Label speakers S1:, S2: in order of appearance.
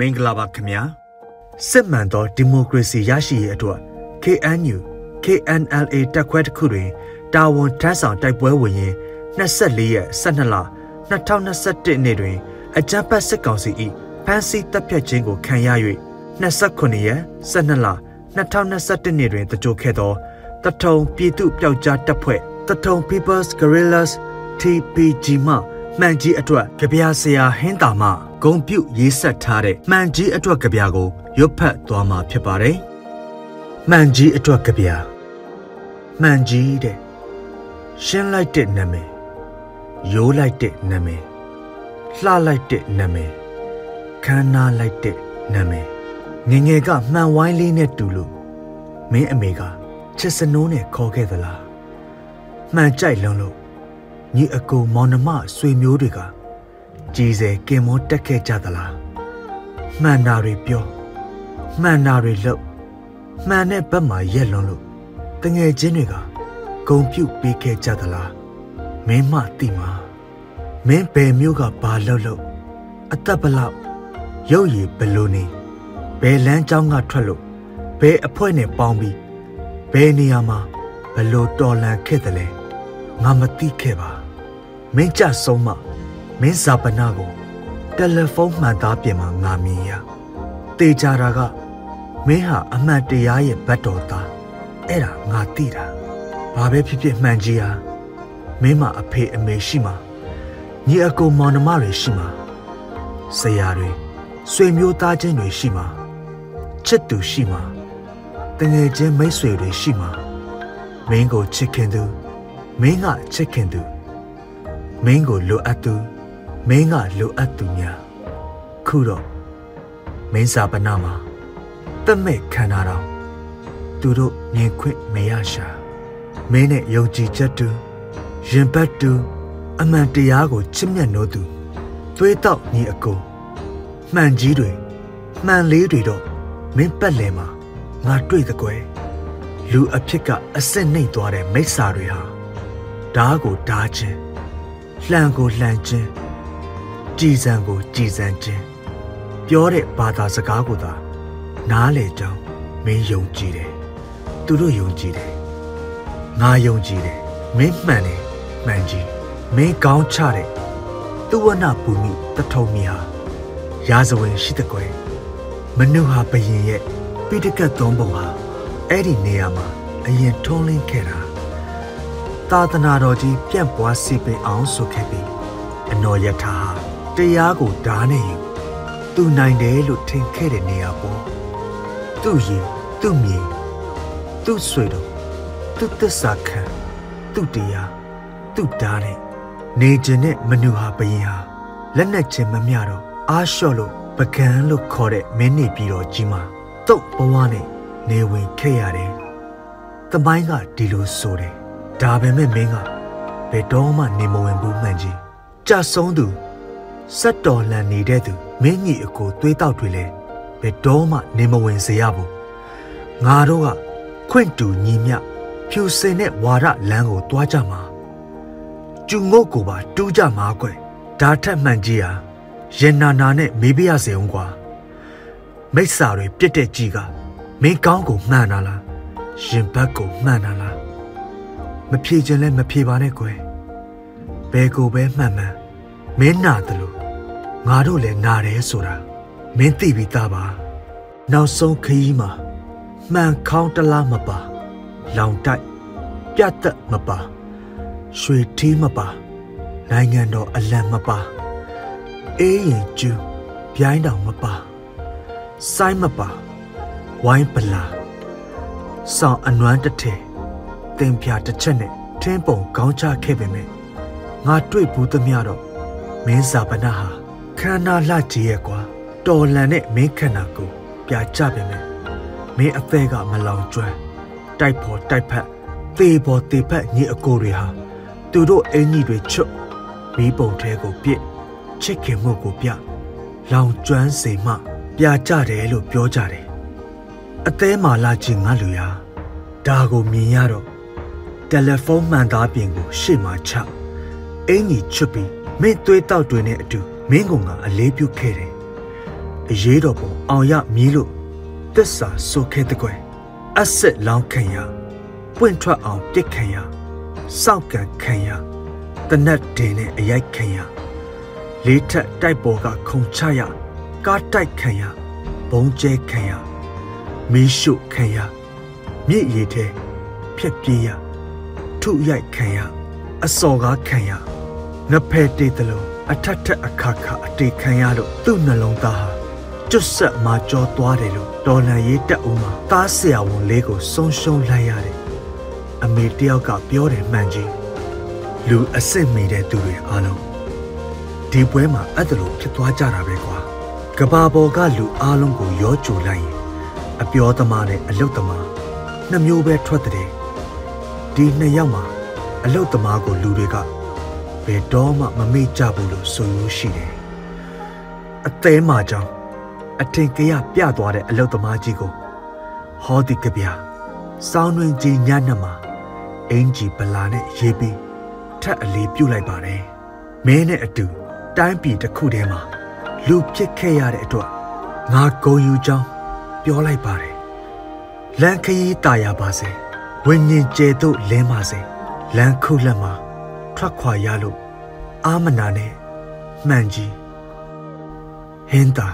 S1: မင်္ဂလာပါခင်ဗျာစစ်မှန်သောဒီမိုကရေစီရရှိရေးအတွက် KNU KNLA တက်ခွဲတစ်ခုတွင်တာဝန်ထမ်းဆောင်တိုက်ပွဲဝင်ရင်24ရက်12လ2021နေ့တွင်အကြမ်းဖက်စစ်ကောင်စီ၏ဖမ်းဆီးတပ်ဖြတ်ခြင်းကိုခံရ၍29ရက်12လ2021နေ့တွင်တကြိုခဲ့သောတထုံပြည်သူပျောက်ကြားတပ်ဖွဲ့တထုံ People's Guerrillas TPG မှမှန်ကြီးအတွက်ကြပြဆရာဟင်းတာမှ ဂုံပြုတ်ရေးဆက်ထားတဲ့မှန်ကြီးအတွက်ကြပြကိုရွတ်ဖတ်သွားမှာဖြစ်ပါတယ်။မှန်ကြီးအတွက်ကြပြမှန်ကြီးတဲ့ရှင်းလိုက်တဲ့နာမည်ရိုးလိုက်တဲ့နာမည်လှလိုက်တဲ့နာမည်ခမ်းနားလိုက်တဲ့နာမည်ငငယ်ကမှန်ဝိုင်းလေးနဲ့တူလို့မင်းအမေကချစ်စနိုးနဲ့ခေါ်ခဲ့သလားမှန်ကြိုက်လုံးလို့ညီအကိုမောင်နှမဆွေမျိုးတွေက ကြည်စဲကင်မွန်းတက်ခဲ့ကြသလားမှန်တာတွေပြောမှန်တာတွေလုပ်မှန်တဲ့ဘက်မှာရက်လွန်လို့တငယ်ချင်းတွေကဂုံပြုတ်ပေးခဲ့ကြသလားမင်းမသိမှာမင်းဘယ်မျိုးကဘာလုပ်လို့အသက်ဘလောက်ရုပ်ရည်ဘလို့နေဘယ်လမ်းကြောင်းကထွက်လို့ဘယ်အဖွဲနဲ့ပေါင်းပြီးဘယ်နေရာမှာဘလို့တော်လန်ခဲ့တယ်လဲငါမသိခဲ့ပါမင်းကြဆုံးမ မင်းဇာပနာကိုတယ်လီဖုန်းမှန်သားပြင်မှာငါမြင်ရတေချာတာကမင်းဟာအမှန်တရားရဲ့ဘတ်တော်သားအဲ့ဒါငါသိတာဘာပဲဖြစ်ဖြစ်မှန်ကြီးဟာမင်းမအဖေအမေရှိမှာညီအကိုမောင်နှမတွေရှိမှာဆရာတွေဆွေမျိုးသားချင်းတွေရှိမှာချစ်သူရှိမှာတငယ်ချင်းမိတ်ဆွေတွေရှိမှာမင်းကိုချစ်ခင်သူမင်းကချစ်ခင်သူမင်းကိုလိုအပ်သူ မင်းကလိုအပ်သူများခုတော့မင်းစာပနာမှာတမဲ့ခံရတော့သူတို့မြင်ခွင့်မရရှာမင်းနဲ့ယုံကြည်ချက်တူရင်ပတ်တူအမှန်တရားကိုချစ်မြတ်နိုးသူသွေးတောက်ညီအကိုမှန်ကြီးတွေမှန်လေးတွေတော့မင်းပတ်လဲမှာငါတွေ့တကွယ်လူအဖြစ်ကအစ်စ်နှိမ့်သွားတဲ့မိစ္ဆာတွေဟာဓားကိုဓားချင်းလှန်ကိုလှန်ချင်း ကြည်စံကိုကြည်စံချင်းပြောတဲ့ဘာသာစကားကိုသာနားလေကြောင်းမင်းယုံကြည်တယ်သူတို့ယုံကြည်တယ်ငါယုံကြည်တယ်မင်းမှန်တယ်မှန်ကြီးမင်းကောင်းချတဲ့သူဝနပူမိတထုံမီဟာရာဇဝင်ရှိတဲ့ကွယ်မနုဟာဘယင်ရဲ့ပိဋကတ်သုံးပုံဟာအဲ့ဒီနေရာမှာအရင်ထုံးလင်းခဲ့တာသာသနာတော်ကြီးပြန့်ပွားစီပင်အောင်ဆိုခဲ့ပြီးအနော်ယထာဟာ တရားကိုဓာနဲ့ယူသူနိုင်တယ်လို့ထင်ခဲ့တဲ့နေရာပေါ်သူ့ရင်သူ့မြေသူ့ဆွေတော်သူ့သစ္စာခံသူ့တရားသူ့ဓာနဲ့နေခြင်းနဲ့မနူဟာဘယင်ဟာလက်နဲ့ချင်းမမျှတော့အားလျှော့လို့ပကံလို့ခေါ်တဲ့မင်းနေပြီးတော့ကြီးမှာတုတ်ဘဝနဲ့နေဝင်ခဲ့ရတယ်။တမိုင်းကဒီလိုဆိုတယ်။ဒါပေမဲ့မင်းကဘယ်တော့မှနေမဝင်ဘူးမှန်ကြီး။ကြဆုံးသူ စက်တော်လန်နေတဲ့သူမင်းကြီးအကိုသွေးတောက်တွေလဲဘယ်တော့မှနေမဝင်စေရဘူး။ငါတို့ကခွင့်တူညီမျှဖြူစင်တဲ့ဝါရလမ်းကိုတွားကြမှာ။ကျုံငုတ်ကိုပါတူးကြမှာကွယ်။ဒါထက်မှန်ကြီးဟာရင်နာနာနဲ့မေးပြရစေအောင်ကွာမိစ္ဆာတွေပြစ်တဲ့ကြီးကမင်းကောင်းကိုမှန်တာလားရင်ဘတ်ကိုမှန်တာလားမဖြေခြင်းလဲမဖြေပါနဲ့ကွယ်ဘယ်ကိုပဲမှန်မှန်မင်းနာတယ်လို့ ငါတို့လည်းနာတယ်ဆိုတာမင်းသိပြီးသားပါနောက်ဆုံးခရီးမှာမှန်ခေါင်းတလားမပါလောင်တိုက်ပြတ်သက်မပါရွှေထီးမပါနိုင်ငံတော်အလံမပါအေးရင်ကျူးပြိုင်းတောင်မပါစိုင်းမပါဝိုင်းပလာဆောင်အနွမ်းတစ်ထည်တင်ပြတစ်ချက်နဲ့ထင်းပုံကောင်းချခဲ့ပေမဲ့ငါတွေ့ဘူးသမျှတော့မင်းစာပနာဟာ ခန္ဓာလှကြီးရဲ့ကွာတော်လန်တဲ့မင်းခန္ဓာကိုပြကြပေမဲ့မင်းအသေးကမလောင်ကျွမ်းတိုက်ဖို့တိုက်ဖက်သေပေါ်သေဖက်ညီအကိုတွေဟာသူတို့အင်ကြီးတွေချွတ်မီးပုံထဲကိုပြစ်ချစ်ခင်မှုကိုပြလောင်ကျွမ်းစေမှပြကြတယ်လို့ပြောကြတယ်အသေးမာလာချင်းငါလူရာဒါကိုမြင်ရတော့တယ်လီဖုန်းမှန်သားပြင်ကိုရှေ့မှာချအင်ကြီးချွတ်ပြီးမင်းသွေးတောက်တွေနဲ့အတူ မင်းကငါအလေးပြုတ်ခဲ့တယ်အရေးတော်ပုံအောင်ရမည်လို့သစ္စာဆိုခဲ့တဲ့ကွယ်အဆက်လောင်းခံရပွင့်ထွက်အောင်ပြစ်ခံရစောက်ကန်ခံရတနတ်တင်နဲ့အရိုက်ခံရလေးထက်တိုက်ပေါ်ကခုံချရကားတိုက်ခံရဘုံကျဲခံရမီးရှို့ခံရမြစ်ရည်ထဲဖြက်ပြေးရထုရိုက်ခံရအစော်ကားခံရငဖဲတေးတလုံး အထက်ထက်အခါခါအတေခံရလို့သူ့နှလုံးသားဟာကျွတ်ဆက်မှာကြောသွားတယ်လို့တော်လန်ရေးတက်ဦးမှာသားဆရာဝန်လေးကိုဆုံးရှုံးလိုက်ရတယ်အမေတယောက်ကပြောတယ်မှန်ကြီးလူအစ်စ်မိတဲ့သူတွေအားလုံးဒီပွဲမှာအဲ့ဒါလိုဖြစ်သွားကြတာပဲကွာကဘာပေါ်ကလူအားလုံးကိုရောကြိုလိုက်ရင်အပြောသမားနဲ့အလုတ်သမားနှစ်မျိုးပဲထွက်တဲ့ဒီနှစ်ယောက်မှာအလုတ်သမားကိုလူတွေကဘ ယ်တော့မှမမေ့ကြဘူးလို့ဆိုလို့ရှိတယ်အသေးမှကြောင့်အထင်ကရပြသွားတဲ့အလုတ်သမားကြီးကိုဟောဒီကဗျာစောင်းတွင်ကြီးညနှမှာအင်ဂျီပလာနဲ့ရေးပြီးထပ်အလေးပြုတ်လိုက်ပါတယ်မင်းနဲ့အတူတိုင်းပြည်တစ်ခုထဲမှာလူဖြစ်ခဲ့ရတဲ့အတွက်ငါဂုံယူကြောင်းပြောလိုက်ပါတယ်လန်ခရီးတာယာပါစေဝိညာဉ်ကျဲတို့လင်းပါစေလန်ခုလက်မှာ ထွက်ခွာရလို့အာမနာနဲ့မှန်ကြီးဟင်းသာ